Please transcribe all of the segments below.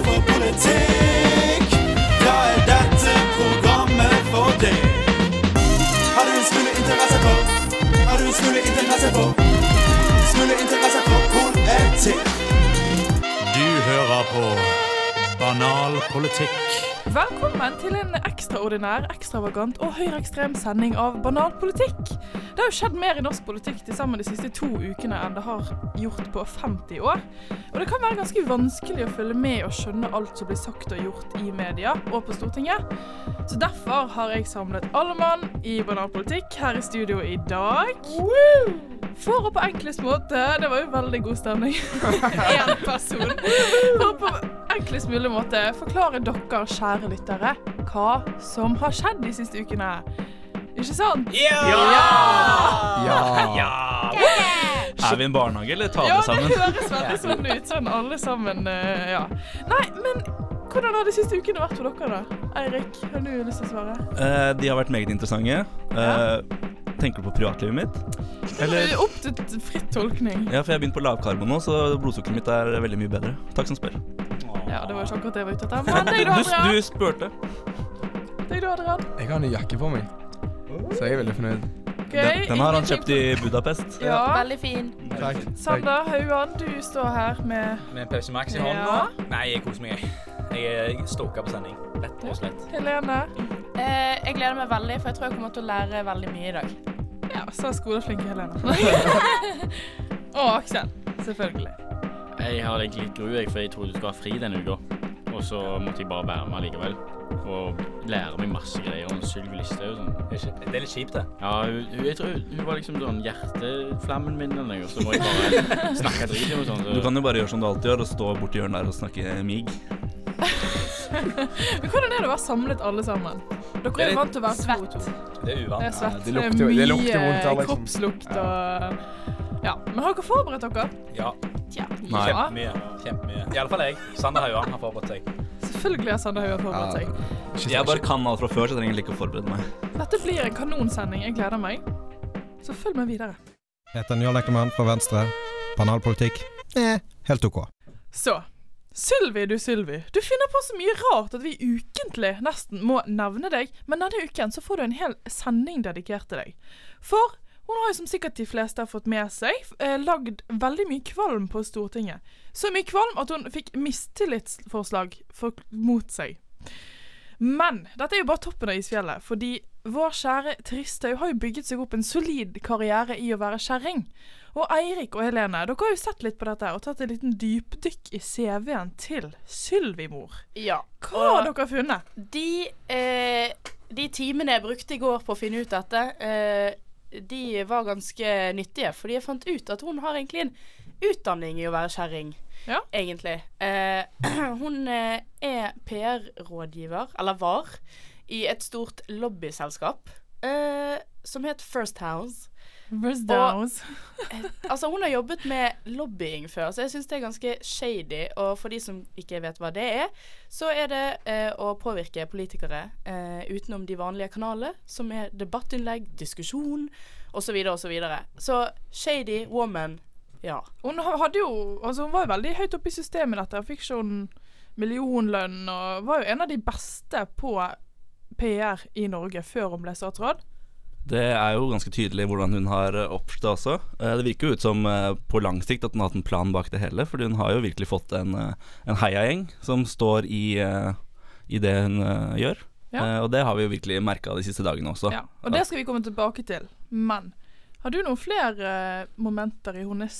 interesse for politikk, da er dette programmet for deg. Har du en smule interesse for? Har du en smule interesse for? Smule interesse for politikk. Du hører på Banal politikk. Velkommen til en ekstraordinær, ekstravagant og høyreekstrem sending av Banal politikk. Det har jo skjedd mer i norsk politikk til sammen de siste to ukene enn det har gjort på 50 år. Og det kan være ganske vanskelig å følge med og skjønne alt som blir sagt og gjort i media og på Stortinget. Så derfor har jeg samlet alle mann i Banal politikk her i studio i dag. For å på enklest måte Det var jo veldig god stemning. Én person. For å på enklest mulig måte forklare dere, kjære lyttere, hva som har skjedd de siste ukene. Ikke sant? Ja. Er vi en barnehage, eller tar Ja, vi det sammen? høres veldig sånn ut. Sånn alle sammen, eh, ja. Nei, men hvordan har de siste ukene vært for dere, da? Eirik, har du lyst til å svare? Uh, de har vært meget interessante. Eh, tenker du på privatlivet mitt? Eller Opp til fritt tolkning. Ja, for jeg har begynt på lavkarbo nå, så blodsukkeret mitt er veldig mye bedre. Takk som spør. Ja, det var ikke akkurat det jeg var ute etter. Men deg Du, da, Adrian. du spurte. Deg da, Adrian. Jeg har en ny jakke på meg, så jeg er veldig fornøyd. Gøy. Den, den har han kjøpt i Budapest. Ja. Veldig fin. Takk. Sander Hauan, du står her med Med Pepsi Max i Ja. hånda. Nei, jeg koser meg. jeg. Jeg er stoka på sending, rett og slett. Helene. Eh, jeg gleder meg veldig, for jeg tror jeg kommer til å lære veldig mye i dag. Ja, så skoleflinke Helene. Og Aksel, selvfølgelig. Jeg har egentlig litt gru, jeg, for jeg trodde du skulle ha fri denne uka. Og så måtte jeg bare være med likevel. Og lære meg masse greier om Sylvi Listhaug og sånn. Det er er litt kjipt, det. Ja, hun, hun, jeg tror hun, var liksom sånn hjerteflammen min eller noe, og så må jeg bare snakke drit om og sånn. Så. Du kan jo bare gjøre som du alltid gjør, og stå borti hjørnet der og snakke mig. Men hvordan er det å være samlet alle sammen? Dere er jo vant til å være svett. Det er uvant. Det er svett. det lukter- det lukter mye vondt liksom. kroppslukt og Ja. Men har dere forberedt dere? Ja, Tja. Nei. Ja. kjempemye. Kjempemye. Iallfall jeg. Sander Hauan har forberedt seg. Selvfølgelig har Sander Hauan forberedt seg. Ja. Jeg bare kan alt fra før, så jeg trenger ikke å forberede meg. Dette blir en kanonsending. Jeg gleder meg. Så følg med videre. Heter Njål Eklemann fra Venstre. Banalpolitikk? Eh, helt ok. Så Sylvi, du Sylvi. Du finner på så mye rart at vi ukentlig nesten må nevne deg, men denne uken så får du en hel sending dedikert til deg. For hun har jo som sikkert de fleste har fått med seg, eh, lagd veldig mye kvalm på Stortinget. Så mye kvalm at hun fikk mistillitsforslag for, mot seg. Men dette er jo bare toppen av isfjellet, fordi vår kjære Tristhaug har jo bygget seg opp en solid karriere i å være kjerring. Og Eirik og Helene, dere har jo sett litt på dette og tatt en liten dypdykk i CV-en til Sylvi-mor. Ja. Hva har dere funnet? De, eh, de timene jeg brukte i går på å finne ut dette, eh, de var ganske nyttige. Fordi jeg fant ut at hun har egentlig en utdanning i å være kjerring. Ja. Egentlig. Eh, hun eh, er PR-rådgiver, eller var, i et stort lobbyselskap eh, som het First House. Downs. Altså, hun har jobbet med lobbying før, så jeg syns det er ganske shady. Og for de som ikke vet hva det er, så er det eh, å påvirke politikere eh, utenom de vanlige kanalene, som er debattinnlegg, diskusjon osv. Så, videre, og så, så shady woman, ja. Hun hadde jo Altså, hun var jo veldig høyt oppe i systemet dette. Fikk ikke hun millionlønn og var jo en av de beste på PR i Norge før hun ble statsråd. Det er jo ganske tydelig hvordan hun har eh, oppført det også. Eh, Det virker jo ut som eh, på lang sikt at hun har hatt en plan bak det hele, fordi hun har jo virkelig fått en, en heiagjeng som står i, i det hun gjør. Ja. Og det har vi jo virkelig merka de siste dagene også. Ja, og det skal vi komme tilbake til. Men har du noen flere momenter i hennes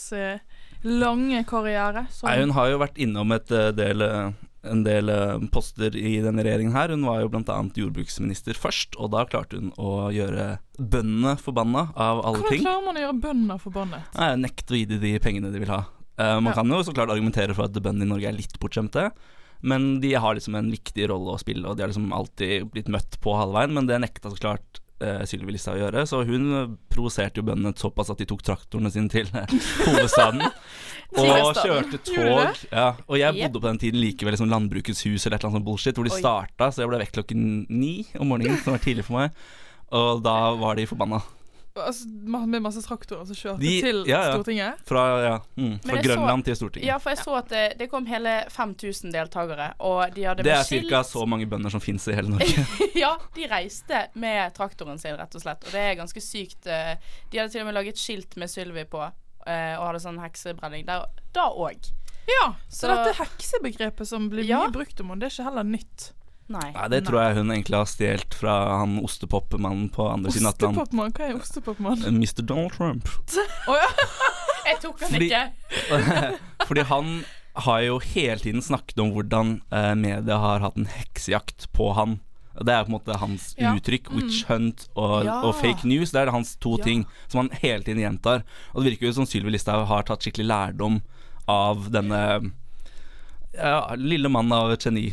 lange karriere? som- Nei, hun har jo vært innom et del, en del eh, poster i denne regjeringen her. Hun var jo bl.a. jordbruksminister først, og da klarte hun å gjøre bøndene forbanna av alle Hvordan ting. klarer man å gjøre bøndene forbannet? Nei, Nekt å gi dem de pengene de vil ha. Uh, man Ja. kan jo så klart argumentere for at bøndene i Norge er litt bortskjemte, men de har liksom en viktig rolle å spille, og de har liksom alltid blitt møtt på halvveien, men det nekta så klart uh, Sylvi Listhaug å gjøre, så hun eh, provoserte jo bøndene såpass at de tok traktorene sine til eh, hovedstaden. og kjørte tog. Ja, og jeg bodde på den tiden likevel i liksom Landbrukets hus eller et eller annet sånt bullshit, hvor de starta, så jeg ble vekk klokken ni om morgenen, som var tidlig for meg, og da var de forbanna. Altså, med masse traktorer som kjørte De- til ja, ja. Stortinget? Fra, ja, mm, fra Grønland så- til Stortinget. Ja, for jeg så at det, det kom hele 5000 deltakere, og de hadde det er ca. så mange bønder som fins i hele Norge. ja, de reiste med traktoren sin, rett og slett. Og det er ganske sykt. eh, De hadde til og med laget skilt med Sylvi på, eh, og hadde sånn heksebrenning der da òg. Ja, så, Så- dette heksebegrepet som blir Ja. mye brukt om henne, det er ikke heller nytt. Nei. Nei, det tror jeg hun egentlig har stjålet fra han ostepopmannen på andre siden av Atlanten. Ostepopmann? Hva er ostepopmann? Mr. Donald Trump. Jeg tok han Fordi- ikke. Fordi han har jo hele tiden snakket om hvordan eh, media har hatt en heksejakt på han. Det er på en måte hans Ja. uttrykk. Witch hunt og, Ja. og fake news. Det er hans to Ja. ting som han hele tiden gjentar. Og det virker jo som Sylvi Listhaug har tatt skikkelig lærdom av denne ja, lille mannen av et geni.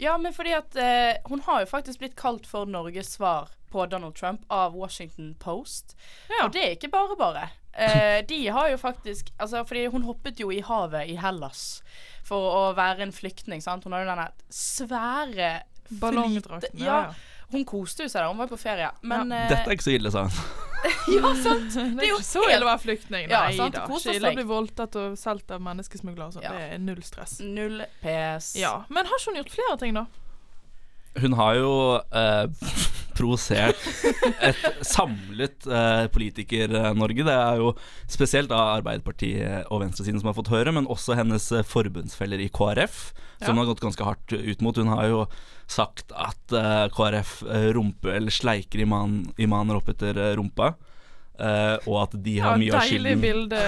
Ja, men fordi at eh, hun har jo faktisk blitt kalt for Norges svar på Donald Trump av Washington Post. Ja. Og det er ikke bare bare. Eh, de har jo faktisk Altså, fordi hun hoppet jo i havet i Hellas for å være en flyktning, sant. Hun har jo denne svære Ballongdrakten. Ja, Ja, ja. Hun koste jo seg der, hun var jo på ferie. Men eh, Dette er ikke så ille, sa han. Ja, sant. Det er jo ikke så ille å være flyktning. Ja, Nei sant, da. Ikke ille å bli voldtatt og solgt av menneskesmuglere og sånn. Ja. Det er null stress. Null PS. Ja, Men har ikke hun gjort flere ting, da? Hun har jo eh, provosert et samlet eh, politiker-Norge. Det er jo spesielt da Arbeiderpartiet og venstresiden som har fått høre, men også hennes eh, forbundsfeller i KrF, som Ja. hun har gått ganske hardt ut mot. Hun har jo sagt at eh, KrF rumper rumpe, eller sleiker iman, imaner opp etter eh, rumpa. Uh, og at de har Ja, mye av skylden bilde.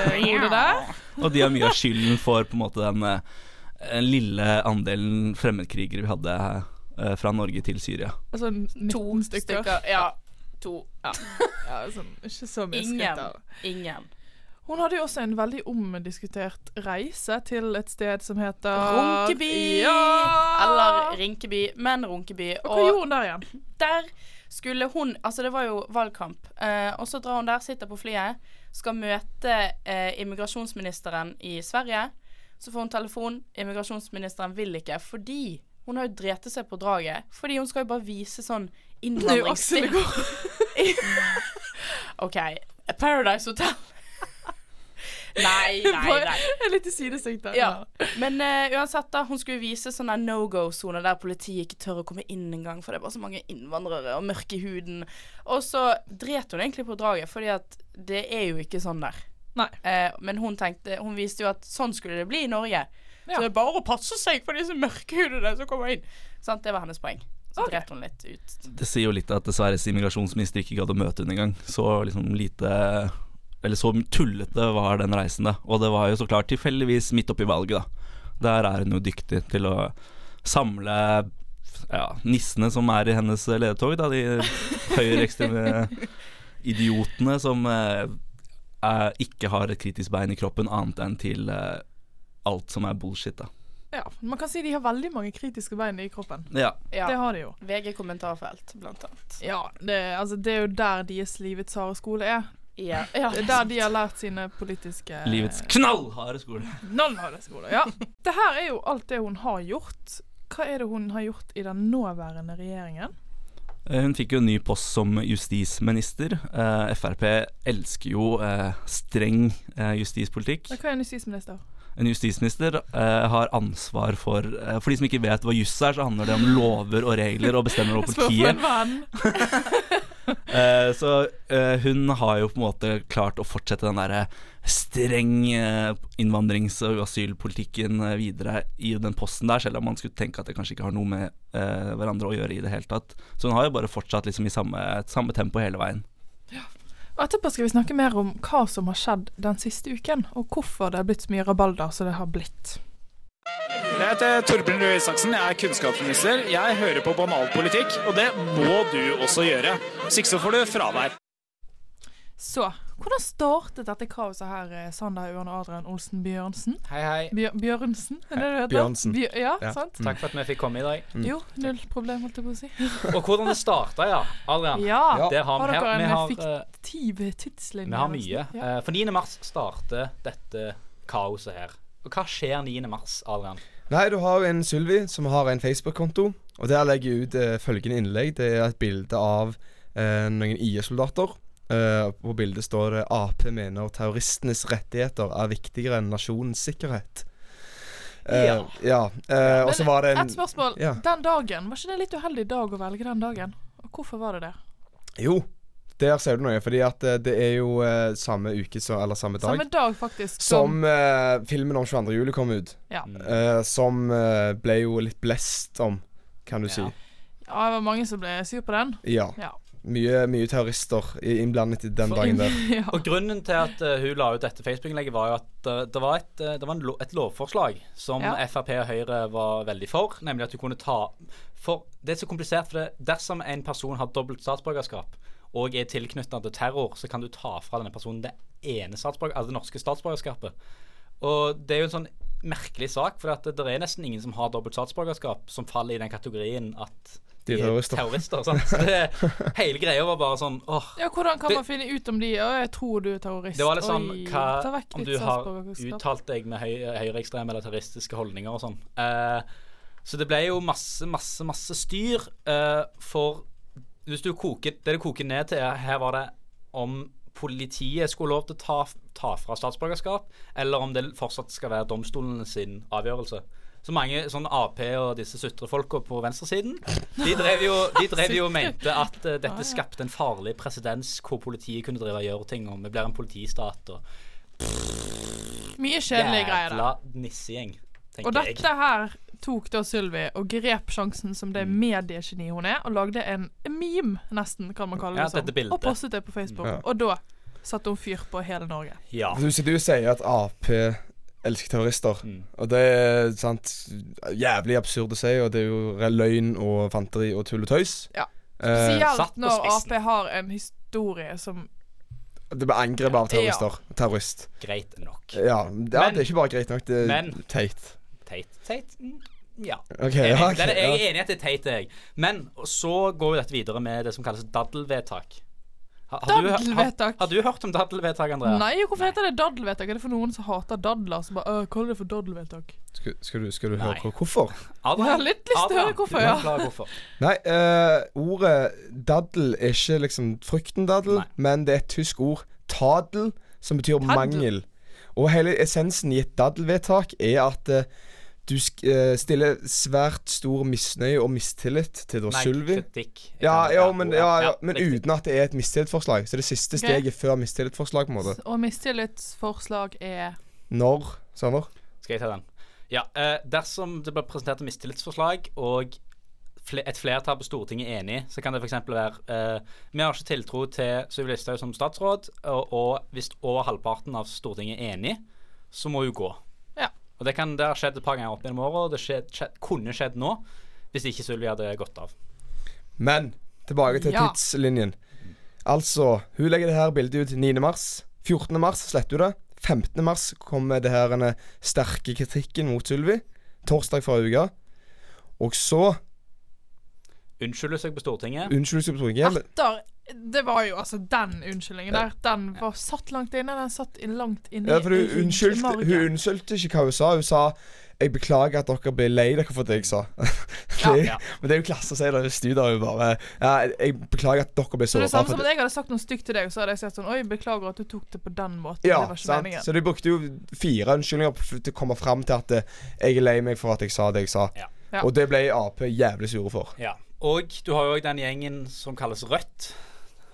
Og de har mye av skylden for på en måte den eh, lille andelen fremmedkrigere vi hadde eh, fra Norge til Syria. Altså 19 To stykker. stykker. Ja. To. Ja, sånn, ikke så mye Ingen. Ingen. Hun hadde jo også en veldig omdiskutert reise til et sted som heter Runkeby! Ja! Eller Rinkeby, men Runkeby. Og hva gjorde hun der igjen? der skulle hun Altså, det var jo valgkamp. Eh, og så drar hun der, sitter på flyet, skal møte eh, immigrasjonsministeren i Sverige. Så får hun telefon. Immigrasjonsministeren vil ikke fordi hun har jo drept seg på draget. Fordi hun skal jo bare vise sånn innvandringsstil. OK. Paradise Hotel. nei, nei, nei. I der. Ja. Men uh, uansett, da. Hun skulle vise sånne no go-soner der politiet ikke tør å komme inn engang, for det er bare så mange innvandrere og mørke i huden. Og så dret hun egentlig på draget, fordi at det er jo ikke sånn der. Nei. Uh, men hun tenkte Hun viste jo at sånn skulle det bli i Norge. Ja. Så det er bare å passe seg for disse mørkhudede som kommer inn. Sant, det var hennes poeng. Så okay. hun litt ut. Det sier jo litt at Sveriges immigrasjonsminister ikke gadd å møte henne engang. Så liksom lite Eller så tullete var den reisen, da. Og det var jo så klart tilfeldigvis midt oppi valget, da. Der er hun jo dyktig til å samle ja, nissene som er i hennes ledetog, da. De høyreekstreme idiotene som eh, ikke har et kritisk bein i kroppen annet enn til eh, alt som er bullshit, da. Ja, Man kan si de har veldig mange kritiske bein i kroppen. Ja. Ja. Det har de jo. VG kommentarfelt, blant annet. Ja, det, altså, det er jo der deres livets harde skole er. Ja. ja. Det er der de har lært sine politiske Livets knallharde skole. knallharde skole. Ja. Det her er jo alt det hun har gjort. Hva er det hun har gjort i den nåværende regjeringen? Eh, Hun fikk jo en ny post som justisminister. Eh, Frp elsker jo eh, streng eh, justispolitikk. Hva er en justisminister? En justisminister eh, har ansvar for eh, For de som ikke vet hva juss er, så handler det om lover og regler og bestemmer over politiet. Eh, så eh, hun har jo på en måte klart å fortsette den derre streng eh, innvandrings- og asylpolitikken eh, videre i den posten der, selv om man skulle tenke at det kanskje ikke har noe med hverandre å gjøre i det hele tatt. Så hun har jo bare fortsatt liksom i samme, samme tempo hele veien. Og Etterpå skal vi snakke mer om hva som har skjedd den siste uken, og hvorfor det er blitt så mye rabalder som det har blitt. Jeg heter Torbjørn Røe Isaksen, jeg er kunnskapsminister. Jeg hører på banal politikk, og det må du også gjøre. Hvis ikke så får du fravær. Så, hvordan startet dette kaoset her, eh, Sander Ørn Adrian Olsen Bjørnsen? Hei, hei. Bjør Bjørnsen, er det det heter? Bjørnsen. Bjør, ja, Ja. sant? Takk for at vi fikk komme i dag. Mm. Jo, null problem, holdt jeg på å si. Og hvordan det starta, ja. Adrian. Ja. Det har, Har dere en har, eh, fiktiv tidslinje? vi har mye. Ja. Eh, For 9. mars starter dette kaoset her. Og hva skjer 9. mars, Adrian? Nei, du har jo en Sylvi som har en Facebook-konto, og der legger jeg ut uh, følgende innlegg. Det er et bilde av uh, noen IS-soldater på bildet står det Ap mener terroristenes rettigheter er viktigere enn nasjonens sikkerhet. Eh, Ja. ja. eh, og så var det en Et spørsmål. Ja. Den dagen, var ikke det en litt uheldig dag å velge den dagen? Og hvorfor var det det? Jo, der ser du noe. Fordi at eh, det er jo eh, samme uke så, Eller samme dag. Samme dag, faktisk. Som eh, filmen om 22. juli kom ut. Ja. Eh, som eh, ble jo litt blest om, kan du si. Ja, det var mange som ble sur på den. Ja. Ja. Mye, mye terrorister innblandet i den dagen der. ja. Og grunnen til at uh, hun la ut dette Facebook-innlegget, var jo at uh, det var, et, uh, det var en lo et lovforslag som Ja. Frp og Høyre var veldig for, nemlig at du kunne ta For det er så komplisert, for det, dersom en person har dobbelt statsborgerskap og er tilknyttet til terror, så kan du ta fra denne personen det ene statsborger, altså det norske statsborgerskapet. Og det er jo en sånn merkelig sak, for det, det er nesten ingen som har dobbelt statsborgerskap som faller i den kategorien at De er terrorister. terrorister sant? Så det, hele greia var bare sånn åh, Ja, Hvordan kan Det- man finne ut om de Å, jeg tror du er terrorist. Det var litt sånn Oi, hva, vekk om du har uttalt deg med høy, høyreekstreme eller terroristiske holdninger og sånn. Eh, så det ble jo masse, masse, masse styr. eh, for hvis du koker Det det koker ned til, er- her var det om politiet skulle lov til å ta, ta fra statsborgerskap, eller om det fortsatt skal være domstolene sin avgjørelse. Så mange sånn Ap og disse sutrefolka på venstresiden De drev jo, de drev jo og mente at uh, dette skapte en farlig presedens hvor politiet kunne drive og gjøre ting, og vi blir en politistat og Mye kjedelige greier. Jævla nissegjeng, tenker Og jeg. dette her tok da Sylvi og grep sjansen som Mm. det mediegeni hun er, og lagde en meme, nesten, kan man kalle Ja, det som. dette bildet. Og postet det på Facebook. Ja. Og da satte hun fyr på hele Norge. Ja. Du, du sier at Ap elsker terrorister. Mm. Og det er sant jævlig absurd å si, og det er jo løgn og fanteri og tull og tøys. Ja. Eh, Spesielt når. Ap har en historie som det blir angrep av terrorister. Terrorist. Greit nok. Ja, det, ja, Men- det er ikke bare greit nok, det er men- teit. Teit. Teit? Mm, Ja. Ok, Enig. ja, okay, er, jeg ja. er enig i at det er teit, jeg. Men så går jo dette videre med det som kalles daddelvedtak. Ha- Har, du, har, Daddelvedtak? har du hørt om daddelvedtak, Andrea? Nei, hvorfor heter det daddelvedtak? Er det for noen som hater dadler? Som bare øh, kaller det for daddelvedtak? Skal, skal du, skal du høre hvor- hvorfor? Adrian, Jeg har litt lyst til å høre hvorfor, ja. hvorfor. Nei, uh, ordet daddel er ikke liksom frukten daddel, Nei. men det er et tysk ord. Tadel, som betyr Tadl. mangel. Og hele essensen i et daddelvedtak er at eh, du sk eh, stiller svært stor misnøye og mistillit til da Sylvi. Ja, ja, men, ja, ja, men uten at det er et mistillitsforslag. Så det siste steget steget før mistillitsforslag, på en måte. Og mistillitsforslag er Når, Sander? Skal jeg ta den? Ja, eh, Dersom det blir presentert et mistillitsforslag, og et flertall på Stortinget er enig, så kan det f.eks. være eh, Vi har ikke tiltro til Sylvi Listhaug som statsråd, og, og hvis over halvparten av Stortinget er enig, så må hun gå. Og Det, kan, det har skjedd et par ganger opp gjennom året, og det skjedd, skjedd, kunne skjedd nå hvis ikke Sylvi hadde gått av. Men tilbake til Ja. tidslinjen. Altså, hun legger det her bildet ut 9. mars. 14. mars sletter hun det. 15. mars kommer det her denne sterke kritikken mot Sylvi. Torsdag forrige uke. Og så Unnskylder seg på Stortinget. unnskylder seg på Stortinget. Etter Det var jo altså den unnskyldningen der. Den var satt langt inne. Den satt inn langt inne Ja, for hun i unnskyldte, hun unnskyldte ikke hva hun sa. Hun sa 'Jeg beklager at dere ble lei dere for det jeg sa'. det, Ja. Men det er jo klasse å si det i studio. Hun bare ja, 'Jeg beklager at dere ble Så det er såra samme som at jeg hadde sagt noe stygt til deg, og så hadde jeg sagt sånn Oi, beklager at du tok det på den måten. Ja, det var ikke sant. meningen. Så de brukte jo fire unnskyldninger til å komme fram til at eh, 'jeg er lei meg for at jeg sa det jeg sa'. Ja. Ja. Og det ble Ap jævlig sure for. Ja. Og du har jo òg den gjengen som kalles Rødt.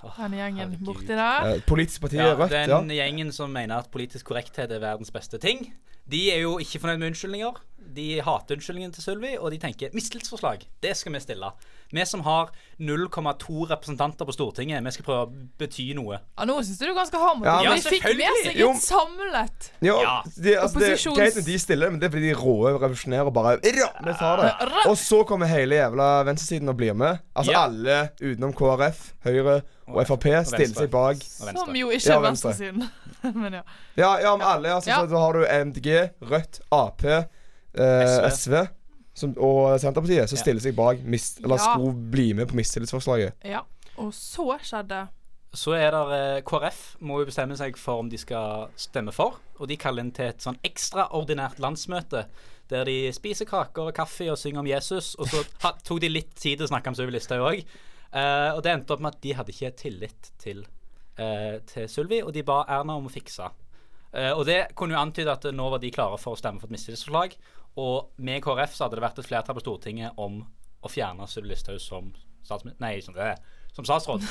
Den gjengen Herregud. borti der. Eh, Politisk parti Ja, Rødt, ja. den gjengen som mener at politisk korrekthet er verdens beste ting. De er jo ikke fornøyd med unnskyldninger. De hater unnskyldningen til Sylvi, og de tenker mistillitsforslag. Det skal vi stille. Vi som har 0,2 representanter på Stortinget, vi skal prøve å bety noe. Ja, nå syns du du er ganske hard mot Ja, dem. De fikk med seg et samlet jo, Ja. de, altså, det er greit når de stiller, men det er fordi de råe revolusjonerer bare Ja, vi tar det. Og så kommer hele jævla venstresiden og blir med. Altså Ja. alle utenom KrF, Høyre og Frp stiller seg bak. Som jo ikke er venstresiden. Men ja. Ja, ja, med alle. Altså, Ja. Så har du MDG, Rødt, Ap, eh, SV. SV som, og Senterpartiet, som Ja. stiller seg bak mist, Eller Ja. skulle bli med på mistillitsforslaget. ja. Og så skjedde Så er det eh, KrF må jo bestemme seg for om de skal stemme for. Og de kaller inn til et sånn ekstraordinært landsmøte. Der de spiser kaker og kaffe og synger om Jesus. Og så ha, tok de litt tid til å snakke om Sylvi Listhaug òg. og det endte opp med at de hadde ikke tillit til eh, til Sylvi, og de ba Erna om å fikse. Eh, og det kunne jo antyde at nå var de klare for å stemme for et mistillitsforslag. Og med KrF så hadde det vært et flertall på Stortinget om å fjerne Sylvi Listhaug som statsminister Nei, som, det, som statsråd.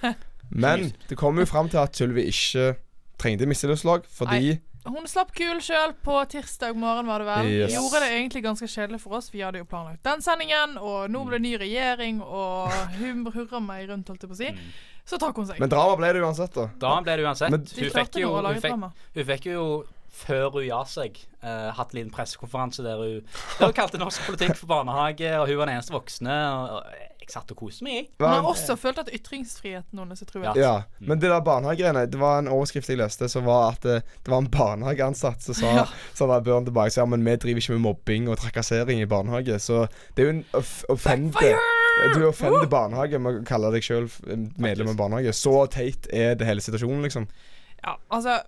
Men det kom jo fram til at Sylvi ikke trengte mistillitslag, fordi Nei. Hun slapp kul sjøl på tirsdag morgen, var det vel. Yes. Gjorde det egentlig ganske kjedelig for oss. Vi hadde jo planlagt den sendingen, og nå ble det ny regjering, og hun hurra meg rundt, holdt jeg på å si. Så trakk hun seg. Men drama ble det uansett, da. Da ble det uansett. Men- De hun, fikk jo, hun, fikk, hun fikk jo, før hun ga seg, eh, hatt en liten pressekonferanse der hun, der hun kalte norsk politikk for barnehage, og hun var den eneste voksne. Og, og jeg satt og koste meg, jeg. Hun har også følt at ytringsfriheten hennes er truet. Ja, men det der barnehagegreiene Det var en overskrift jeg leste som var at det, det var en barnehageansatt som sa Sandra Børn tilbake sa, men vi driver ikke med mobbing og trakassering i barnehage. Så det er jo en off offende Du offender barnehage med å kalle deg sjøl medlem av barnehage. Så teit er det hele situasjonen, liksom. Ja, altså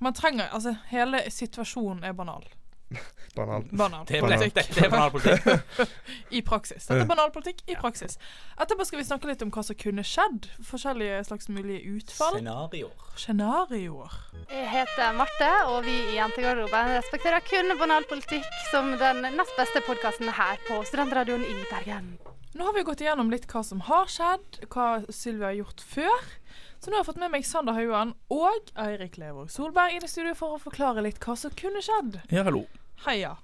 Man trenger Altså, hele situasjonen er banal. Banal. Banal. Det, ble, det, det er banalpolitikk. I praksis. Dette er banalpolitikk i praksis. Etterpå skal vi snakke litt om hva som kunne skjedd. Forskjellige slags mulige utfall. Scenarioer. Scenarioer. Jeg heter Marte, og vi i Jentegarderoben respekterer kun banalpolitikk som den nest beste podkasten her på Studentradioen i Bergen. Nå har vi gått igjennom litt hva som har skjedd, hva Sylvia har gjort før. Så nå har jeg fått med meg Sander Hauan og Eirik Levåg Solberg inn i studio for å forklare litt hva som kunne skjedd. Ja, hallo. Heia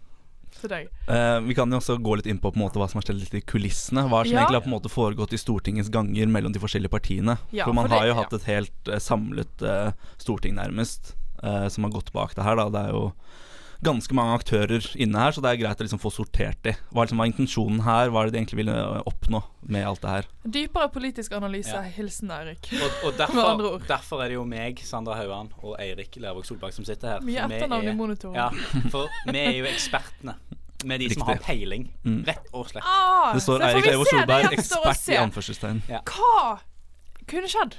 Uh. Vi kan jo også gå litt inn på, på måte, hva som har skjedd litt i kulissene. Hva som Ja. egentlig har på en måte foregått i Stortingets ganger mellom de forskjellige partiene. Ja, for man for det- har jo ja. hatt et helt uh, samlet uh, storting, nærmest, som har gått bak det her. Da. Det er jo ganske mange aktører inne her, så det er greit å liksom få sortert de. Hva liksom var intensjonen her? Hva er det de egentlig ville eh, oppnå med alt det her? Dypere politisk analyse. Ja. Hilsen Eirik. Og, og Med andre derfor, ord. derfor er det jo meg, Sandra Hauan og Eirik Lervåg Solberg som sitter her. Mye etternavn i monitoren. Ja, for vi er jo ekspertene. med de de som har peiling, Mm. rett og slett. Ah, Det står Eirik Levo Solberg, ekspert i anførselstegn. Hva kunne skjedd?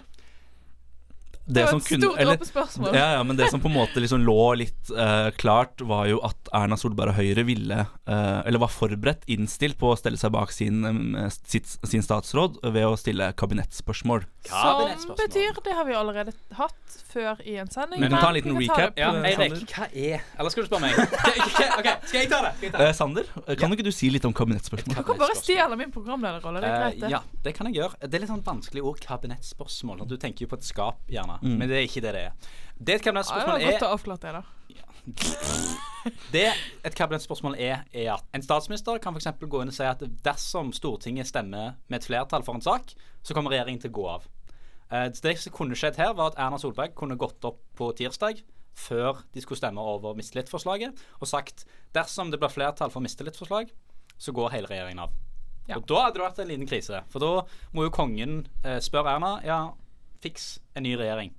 Det var som et kunne- stort eller- spørsmål. Ja, ja, men det som på en måte liksom lå litt uh, klart, var jo at Erna Solberg og Høyre ville, uh, eller var forberedt, innstilt på å stelle seg bak sin, um, sitt, sin statsråd ved å stille kabinettspørsmål. Som betyr Det har vi allerede hatt før i en sending. Men kan ta en liten vi recap, Ja, Eirik, hva er Eller skal du spørre meg? okay, skal, jeg ta det? Skal jeg ta det? Uh, Sander, kan ja. ikke du si litt om kabinettspørsmål? Du kan bare stjele min programlederrolle. Det er greit, det. ja, det kan jeg gjøre. Det er litt sånn vanskelig ord, kabinettspørsmål. Du tenker jo på et skap, gjerne. Mm. Men det er ikke det det er. Det et Ja, det godt er å avklare det, da. Det et kabinettspørsmål er, er at en statsminister kan f.eks. gå inn og si at dersom Stortinget stemmer med et flertall for en sak, så kommer regjeringen til å gå av. Eh, det som kunne skjedd her, var at Erna Solberg kunne gått opp på tirsdag før de skulle stemme over mistillitsforslaget, og sagt dersom det blir flertall for mistillitsforslag, så går hele regjeringen av. Ja. Og Da hadde det vært en liten krise. For da må jo kongen eh, spørre Erna ja, fiks en ny regjering.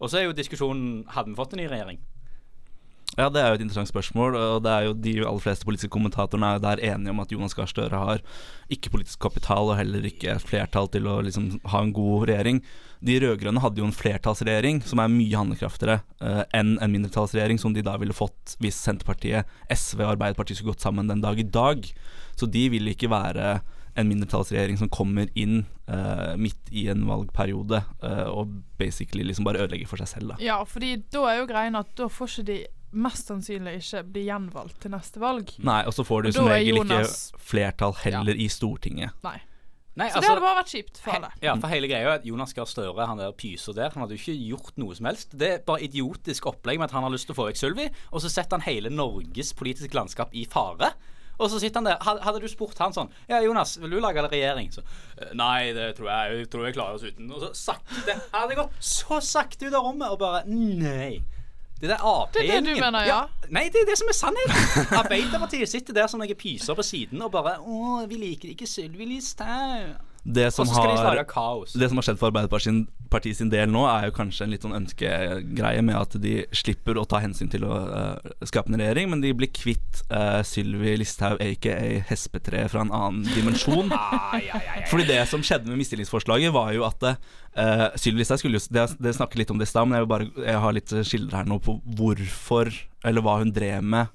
Og så er jo diskusjonen hadde vi fått en ny regjering. Ja, det er jo et interessant spørsmål. Og det er jo De aller fleste politiske kommentatorene er jo der enige om at Jonas Gahr Støre har ikke politisk kapital og heller ikke flertall til å liksom ha en god regjering. De rød-grønne hadde jo en flertallsregjering som er mye handlekraftigere uh, enn en mindretallsregjering som de da ville fått hvis Senterpartiet, SV og Arbeiderpartiet skulle gått sammen den dag i dag. Så de vil ikke være en mindretallsregjering som kommer inn uh, midt i en valgperiode uh, og basically liksom bare ødelegger for seg selv. da Ja, fordi da er jo greien at da får ikke de mest sannsynlig ikke bli gjenvalgt til neste valg. Nei, og så får du som regel Jonas- ikke flertall heller i Stortinget. Nei. Nei, Så det altså- hadde bare vært kjipt for alle. Ja, for hele greia er at Jonas Gahr Støre, han der pyser der, han hadde jo ikke gjort noe som helst. Det er bare idiotisk opplegg med at han har lyst til å få vekk Sylvi, og så setter han hele Norges politiske landskap i fare. Og så sitter han der. Hadde du spurt han sånn Ja, Jonas, vil du lage en regjering? Så «Eh, Nei, det tror jeg Jeg tror jeg klarer oss uten. Og så sakte hadde gått så sakte ut av rommet og bare Nei. Det der Det er det du mener, ja. ja. Nei, det er det som er sannheten. Arbeiderpartiet sitter der som noen pyser på siden og bare Å, vi liker ikke Sylvi Listhaug. Det som, har, det som har skjedd for Arbeiderpartiet sin, del nå, er jo kanskje en litt sånn ønskegreie med at de slipper å ta hensyn til å uh, skape en regjering, men de blir kvitt uh, Sylvi Listhaug, aka Hespetre, fra en annen dimensjon. Fordi det som skjedde med mistillitsforslaget, var jo at uh, Sylvi Listhaug skulle jo det, det snakket litt om det i stad, men jeg, vil bare, jeg har litt skildre her nå på hvorfor, eller hva hun drev med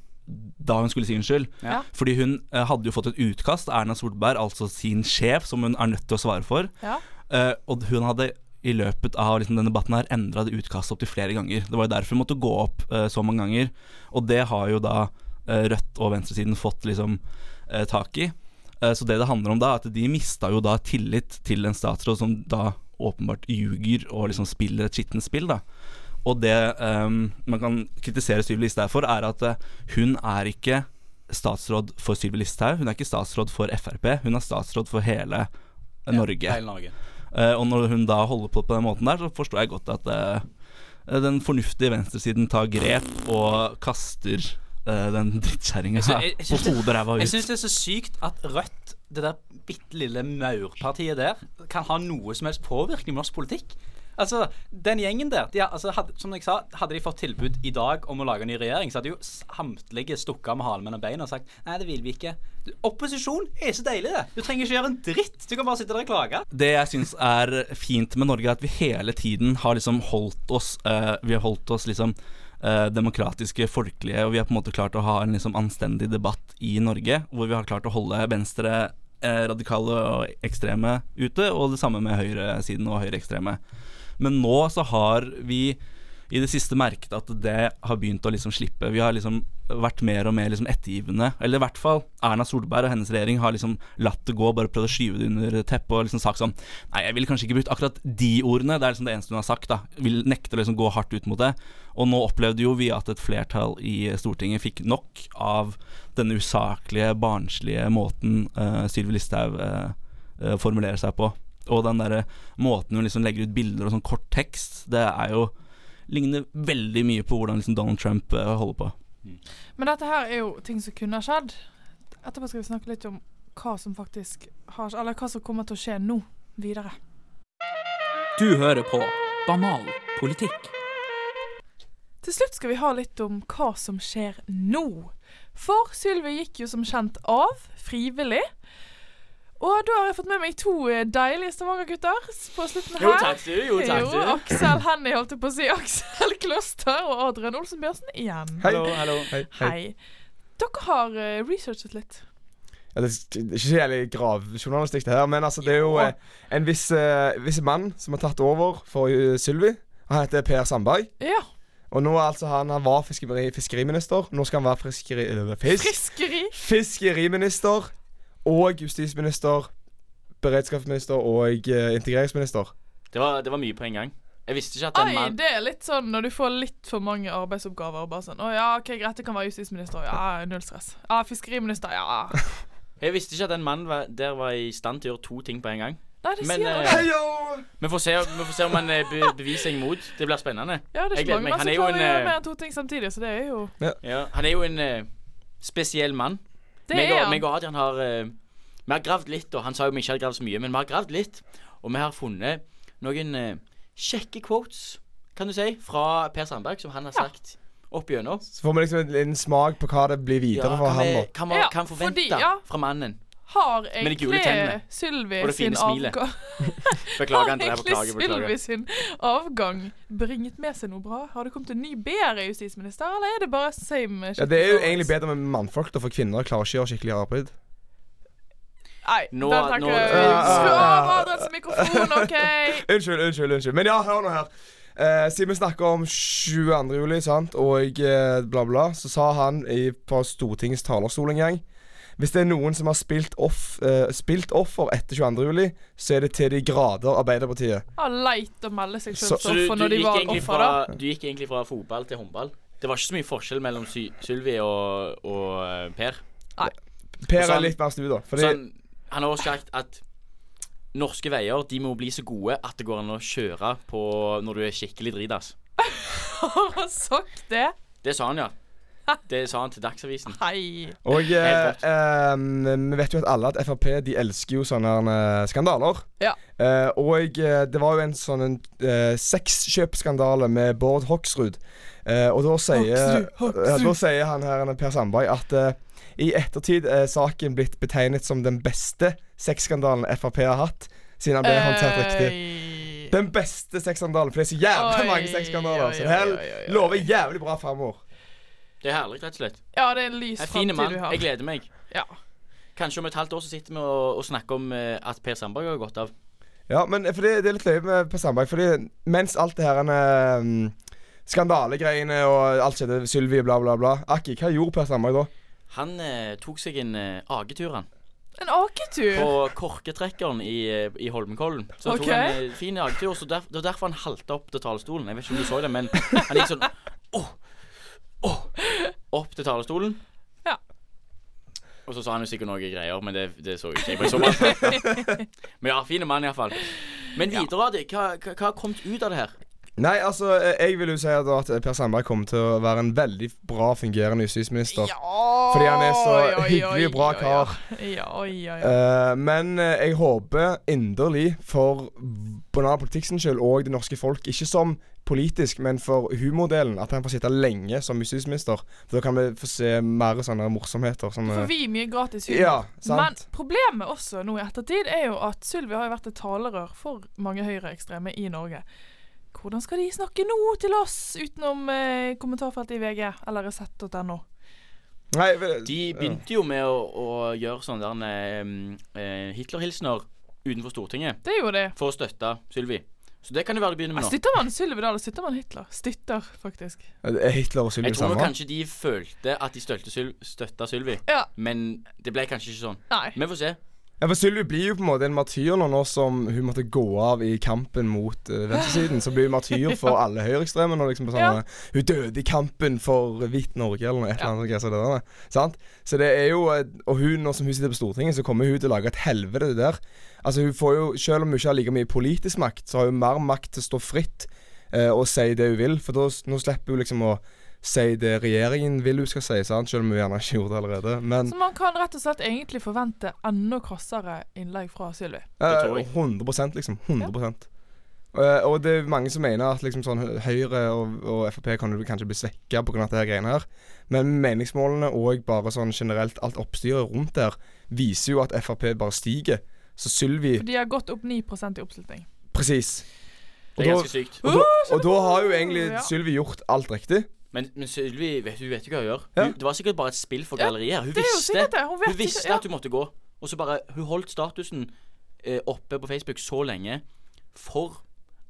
da hun skulle si unnskyld. Ja. Fordi hun eh, hadde jo fått et utkast Erna Solberg, altså sin sjef, som hun er nødt til å svare for. Ja. Eh, og hun hadde i løpet av liksom, denne debatten her endra det utkastet opp til flere ganger. Det var jo derfor hun måtte gå opp eh, så mange ganger. Og det har jo da eh, Rødt og venstresiden fått liksom eh, tak i. Eh, så det det handler om da, er at de mista jo da tillit til en statsråd som da åpenbart ljuger og liksom spiller et skittent spill, da. Og det um, man kan kritisere Sylvi Listhaug for, er at eh, hun er ikke statsråd for Sylvi Listhaug. Hun er ikke statsråd for Frp, hun er statsråd for hele ja, Norge. Hele Norge. Uh, og når hun da holder på på den måten der, så forstår jeg godt at uh, den fornuftige venstresiden tar grep og kaster uh, den drittkjerringa Altså, på hodet, ræva ut. Jeg syns det er så sykt at Rødt, det der bitte lille maurpartiet der, kan ha noe som helst påvirkning på norsk politikk. Altså, Den gjengen der de, altså, hadde, Som jeg sa, hadde de fått tilbud i dag om å lage en ny regjering, så hadde jo samtlige stukket av med halen mellom beina og sagt nei, det vil vi ikke. Opposisjon er så deilig, det. Du trenger ikke gjøre en dritt. Du kan bare sitte der og klage. Det jeg syns er fint med Norge, er at vi hele tiden har liksom holdt oss uh, Vi har holdt oss liksom Uh, demokratiske, folkelige, og vi har på en måte klart å ha en liksom anstendig debatt i Norge, hvor vi har klart å holde venstre eh, radikale og ekstreme ute, og det samme med høyresiden og høyreekstreme. Men nå så har vi i det siste merket at det har begynt å liksom slippe. Vi har liksom vært mer og mer liksom ettergivende. Eller i hvert fall Erna Solberg og hennes regjering har liksom latt det gå, bare prøvd å skyve det under teppet og liksom sagt sånn Nei, jeg ville kanskje ikke brukt akkurat de ordene. Det er liksom det eneste hun har sagt. da Vil nekte å liksom gå hardt ut mot det. Og nå opplevde jo vi at et flertall i Stortinget fikk nok av denne usaklige, barnslige måten uh, Sylvi Listhaug uh, uh, formulerer seg på. Og den derre måten hun liksom legger ut bilder og sånn kort tekst, det er jo ligner veldig mye på hvordan liksom Donald Trump uh, holder på. Men dette her er jo ting som kunne ha skjedd. Etterpå skal vi snakke litt om hva som faktisk har Eller hva som kommer til å skje nå videre. Du hører på Banal politikk. Til slutt skal vi ha litt om hva som skjer nå. For Sylvi gikk jo som kjent av, frivillig. Og da har jeg fått med meg to eh, deilige Stavanger-gutter på slutten her. Jo, takk du, jo, takk du. Jo, Aksel Hennie, holdt jeg på å si. Aksel Kloster og Adrian Olsen Bjørsen igjen. Hei. Hallo, hallo. Hei. Hei. Dere har eh, researchet litt. Ja, det er ikke så jævlig gravjournalistikk, det her, men altså, det er jo eh, en viss, eh, viss mann som har tatt over for uh, Sylvi. Han heter Per Sandberg. Ja. Og nå er altså han, han var fiskeri, fiskeriminister. Nå skal han være fiskeri, eller, fisk, fiskeri. fiskeriminister og justisminister, beredskapsminister og eh, integreringsminister. Det var, det var mye på en gang. Jeg visste ikke at en Oi, det er litt sånn når du får litt for mange arbeidsoppgaver. og Bare sånn, å ja, ok, Greit, det kan være justisminister. Ja, null stress. Ja, Fiskeriminister. Ja. Jeg visste ikke at en mann var, der var i stand til å gjøre to ting på en gang. Nei, det Men, sier eh, jeg. Heyo! Vi får se, vi får se om han eh, be, beviser seg imot. Det blir spennende. Ja, det er ikke mange meg. som Han er jo klarer å en, gjøre mer enn to ting samtidig, så det er jo Ja, han er jo en eh, spesiell mann. Det meg, er og, han. meg og Adrian har eh, Vi har gravd litt, og han sa jo vi ikke hadde gravd så mye, men vi har gravd litt. Og vi har funnet noen eh, kjekke quotes, kan du si, fra Per Sandberg, som han har sagt opp gjennom. Så får vi liksom en liten smak på hva det blir videre for kan han vi nå. kan, vi, Ja, kan forvente fordi- ja. fra mannen. Har egentlig. Sylvi sin smilet. avgang Beklager, Har egentlig. Sylvi sin avgang bringet med seg noe bra? Har det kommet en ny bedre justisminister, eller er det bare same Ja, Det er jo egentlig bedre med mannfolk, da, for kvinner klarer ikke å gjøre skikkelig arbeid. Nei, Nå- den tenker jeg Slå av Adrians mikrofon, OK? Unnskyld, unnskyld. unnskyld Men ja, hør nå her. Eh, siden vi snakker om 22. juli, sant, og eh, bla, bla, så sa han i, på Stortingets talerstol en gang Hvis det er noen som har spilt, off, uh, spilt offer etter 22. juli, så er det til de grader Arbeiderpartiet. Har leit å melde seg Så for du, når de var offer, fra, da. du gikk egentlig fra fotball til håndball? Det var ikke så mye forskjell mellom Sy Sylvi og, og Per? Per? Per så er litt mer snu, da. Fordi han, han har også sagt at norske veier de må bli så gode at det går an å kjøre på når du er skikkelig dritas. Har han sagt det? Det sa han, ja. Det sa han til Dagsavisen. Hei. Og eh, eh, vi vet jo at alle at Frp de elsker jo sånne eh, skandaler. Ja. Eh, og eh, det var jo en sånn en, eh, sexkjøpsskandale med Bård Hoksrud. Eh, og da sier, Hoksrud, Hoksrud. Ja, da sier han her, Per Sandberg, at eh, i ettertid er saken blitt betegnet som den beste sexskandalen Frp har hatt, siden han ble håndtert riktig. Den beste sexskandalen, for det er så jævlig mange sexskandaler. Så det lover jævlig bra framover. Det er herlig, rett og slett. Ja, det er en lys En fin framtid mann. du har. Jeg gleder meg. Ja. Kanskje om et halvt år så sitter vi og, og snakker om eh, at Per Sandberg har gått av. Ja, men for det, det er litt løye med Per Sandberg. Fordi mens alt det her um, Skandalegreiene og alt skjedde, Sylvi, bla, bla, bla. Akki, hva gjorde Per Sandberg da? Han eh, tok seg en eh, aketur, han. En aketur? På korketrekkeren i, eh, i Holmenkollen. Så Ok. tok han en fin aketur. Så der, det var derfor han halta opp til talerstolen. Jeg vet ikke om du så det, men han gikk sånn åh, åh, opp til talerstolen. Ja. Og så sa han jo sikkert noen greier, men det, det så jo ikke jeg. Så men ja, fin mann iallfall. Men videre, hva, hva, hva har kommet ut av det her? Nei, altså, eh, jeg vil jo si at, at Per Sandberg kommer til å være en veldig bra fungerende justisminister. Fordi han er så Oi, oi, hyggelig og bra kar. Ja, oi, oi, oi. Eh, men eh, jeg håper inderlig for politikk skyld og det norske folk, ikke som politisk, men for humordelen, at han får sitte lenge som justisminister. For da kan vi få se mer sånne morsomheter. Sånne får vi mye gratis humor. Ja, sant. Men problemet også nå i ettertid er jo at Sylvi har jo vært et talerør for mange høyreekstreme i Norge. Hvordan skal de snakke nå til oss utenom eh, kommentarfeltet i VG eller resett.no? Nei, vel, De begynte jo med å, å gjøre sånne der eh, Hitler-hilsener utenfor Stortinget Det gjorde de. for å støtte Sylvi. Så det kan det være de begynner med nå. Støtter man Sylvi da, eller støtter man Hitler? Støtter, faktisk. Er Hitler og Sylvi Jeg tror kanskje de følte at de støtta Sylvi, Ja. men det ble kanskje ikke sånn. Nei. Vi får se. Ja, for Sylvi blir jo på en måte en martyr nå, nå som hun måtte gå av i kampen mot uh, venstresiden. Så blir hun martyr for alle høyreekstreme. Liksom, Ja. Hun døde i kampen for hvitt Norge, eller noe. Et eller annet Ja. som det der. Sant? Så det er jo eh, Og hun, nå som hun sitter på Stortinget, så kommer hun til å lage et helvete der. Altså hun får jo, Selv om hun ikke har like mye politisk makt, så har hun mer makt til å stå fritt uh, og si det hun vil. For da, nå slipper hun liksom å si det regjeringen vil hun skal si, sant? selv om hun gjerne ikke gjorde det allerede. Men Så man kan rett og slett egentlig forvente enda krassere innlegg fra Sylvi. Eh, tror jeg. 100% liksom. 100 Eh, Og det er mange som mener at liksom sånn Høyre og, og Frp kan kanskje bli svekka pga. dette her greiene her. Men meningsmålene og bare sånn generelt alt oppstyret rundt der viser jo at Frp bare stiger. Så Sylvi For de har gått opp 9% i oppslutning. Presis. Det er Og da- ganske sykt. Og da, og da har jo egentlig Ja. Sylvi gjort alt riktig. Men, men Sylvi vet, hun vet jo hva hun gjør. Ja. Hun, det var sikkert bare et spill for galleriet. Hun det visste, det. Hun hun ikke- visste ja. at hun måtte gå. Og så bare Hun holdt statusen eh, oppe på Facebook så lenge for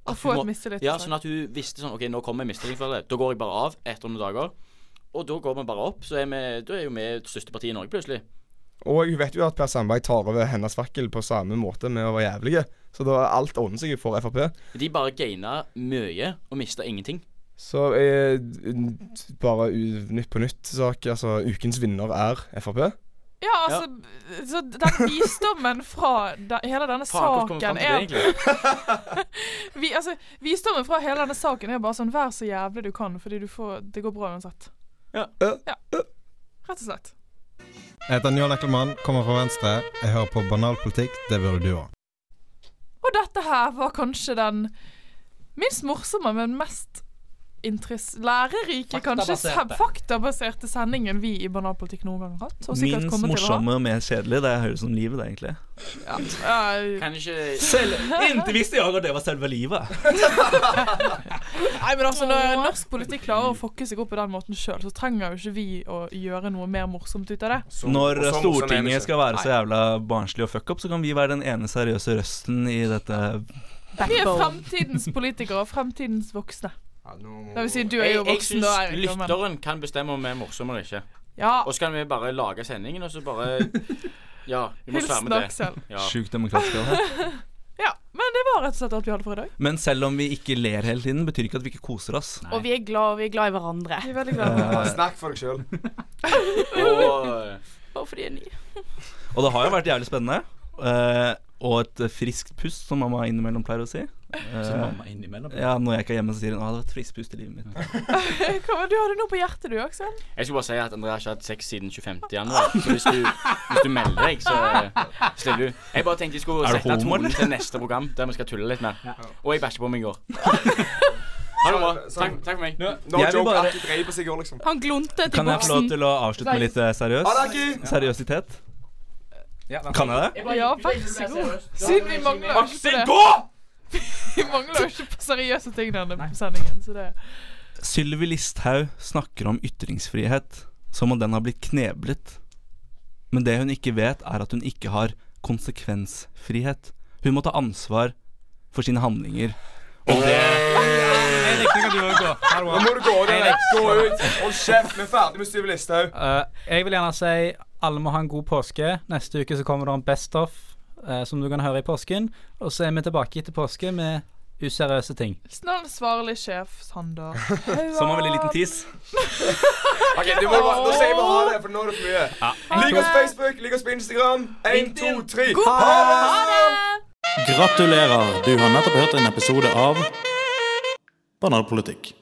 Å få et mistillit. Ja, sånn at hun visste sånn OK, nå kommer jeg mistet Da går jeg bare av etter noen dager. Og da går vi bare opp. Så er vi, da er jo vi det største partiet i Norge plutselig. Og hun vet jo at Per Sandberg tar over hennes fakkel på samme måte med å være jævlige. Så da alt ordner seg for Frp. De bare gaina mye og mista ingenting. Så eh, bare u Nytt på nytt-sak. Altså, ukens vinner er Frp. Ja, altså Så den visdommen fra de, hele denne Faen, saken er vi, altså, Visdommen fra hele denne saken er bare sånn Vær så jævlig du kan, fordi du får Det går bra uansett. Ja. Rett og slett. Jeg heter Njål Eklemann, kommer fra Venstre. Jeg hører på banalpolitikk. Det burde du òg. Og dette her var kanskje den minst morsomme, men mest lærerike, kanskje Faktabaserte. sendingen vi i Banalpolitikk noen gang har hatt. Minst morsomme og mer kjedelig. Det høres ut som livet, det, egentlig. Ja. Ja, Kanskje Selv, inntil visste jeg at det var selve livet. Nei, men altså Når norsk politikk klarer å fokke seg opp på den måten sjøl, så trenger jo ikke vi å gjøre noe mer morsomt ut av det. Når så er Stortinget skal være så jævla barnslig og fuck up, så kan vi være den ene seriøse røsten i dette Vi er fremtidens politikere og fremtidens voksne. Det vil si, du er Jeg, jo jeg voksen syns da, Jeg men- lytteren kan bestemme om vi er morsomme eller ikke. Ja. Og så kan vi bare lage sendingen, og så bare Ja, vi må svare Hilsen med det. Aksel. Ja. sjukt demokratisk. av. Ja, men det var rett og slett alt vi hadde for i dag. Men selv om vi ikke ler hele tiden, betyr ikke at vi ikke koser oss. Og vi er glad, vi er glad i hverandre. Vi er veldig glad. Eh, Snakk for deg sjøl. Og Bare fordi jeg er ny. Og det har jo vært jævlig spennende. eh, og et friskt pust, som mamma innimellom pleier å si. Eh, Så mamma innimellom. ja, Når jeg ikke er hjemme, så sier hun at det var et friskt pust i livet mitt. Hva du hadde noe på hjertet, du, Aksel? jeg skulle bare si at André har ikke hatt sex siden 25. januar. Så hvis du, hvis du melder deg, så stiller du. Jeg bare tenkte jeg skulle Er du sette homo, tonen eller? til neste program, der vi skal tulle litt mer. Og jeg bæsja på meg i går. Ha det bra. Takk, takk for meg. No Jeg vil joke, bare- Aki drev på seg i går, liksom. Han glontet i Kan jeg få lov boksen. til å avslutte med litt eh, seriøs? Det, Aki! seriøsitet? Ja. Kan jeg det? Ja, vær så god. Siden vi mangler Aksel, gå! Vi mangler jo ikke på seriøse ting denne sendingen, så det Sylvi Listhaug snakker om ytringsfrihet som om den har blitt kneblet. Men det hun ikke vet, er at hun ikke har konsekvensfrihet. Hun må ta ansvar for sine handlinger. Og det Eirik, nå kan du gå. Nå må du gå ut. Gå ut. Hold kjeft. Vi er ferdig med Sylvi Listhaug. Eh, jeg vil gjerne si alle må ha en god påske. Neste uke så kommer det en Best of eh, som du kan høre i påsken. Og så er vi tilbake etter påske med useriøse ting. Snart svarlig sjef Sander. Som en veldig liten tis. Ok, du må bare, Nå sier vi ha det, for nå er det for mye. Ja. Lik oss på Facebook, lik oss på Instagram. Én, to, tre. God Ha det! Gratulerer. Du har nettopp hørt en episode av Banalpolitikk.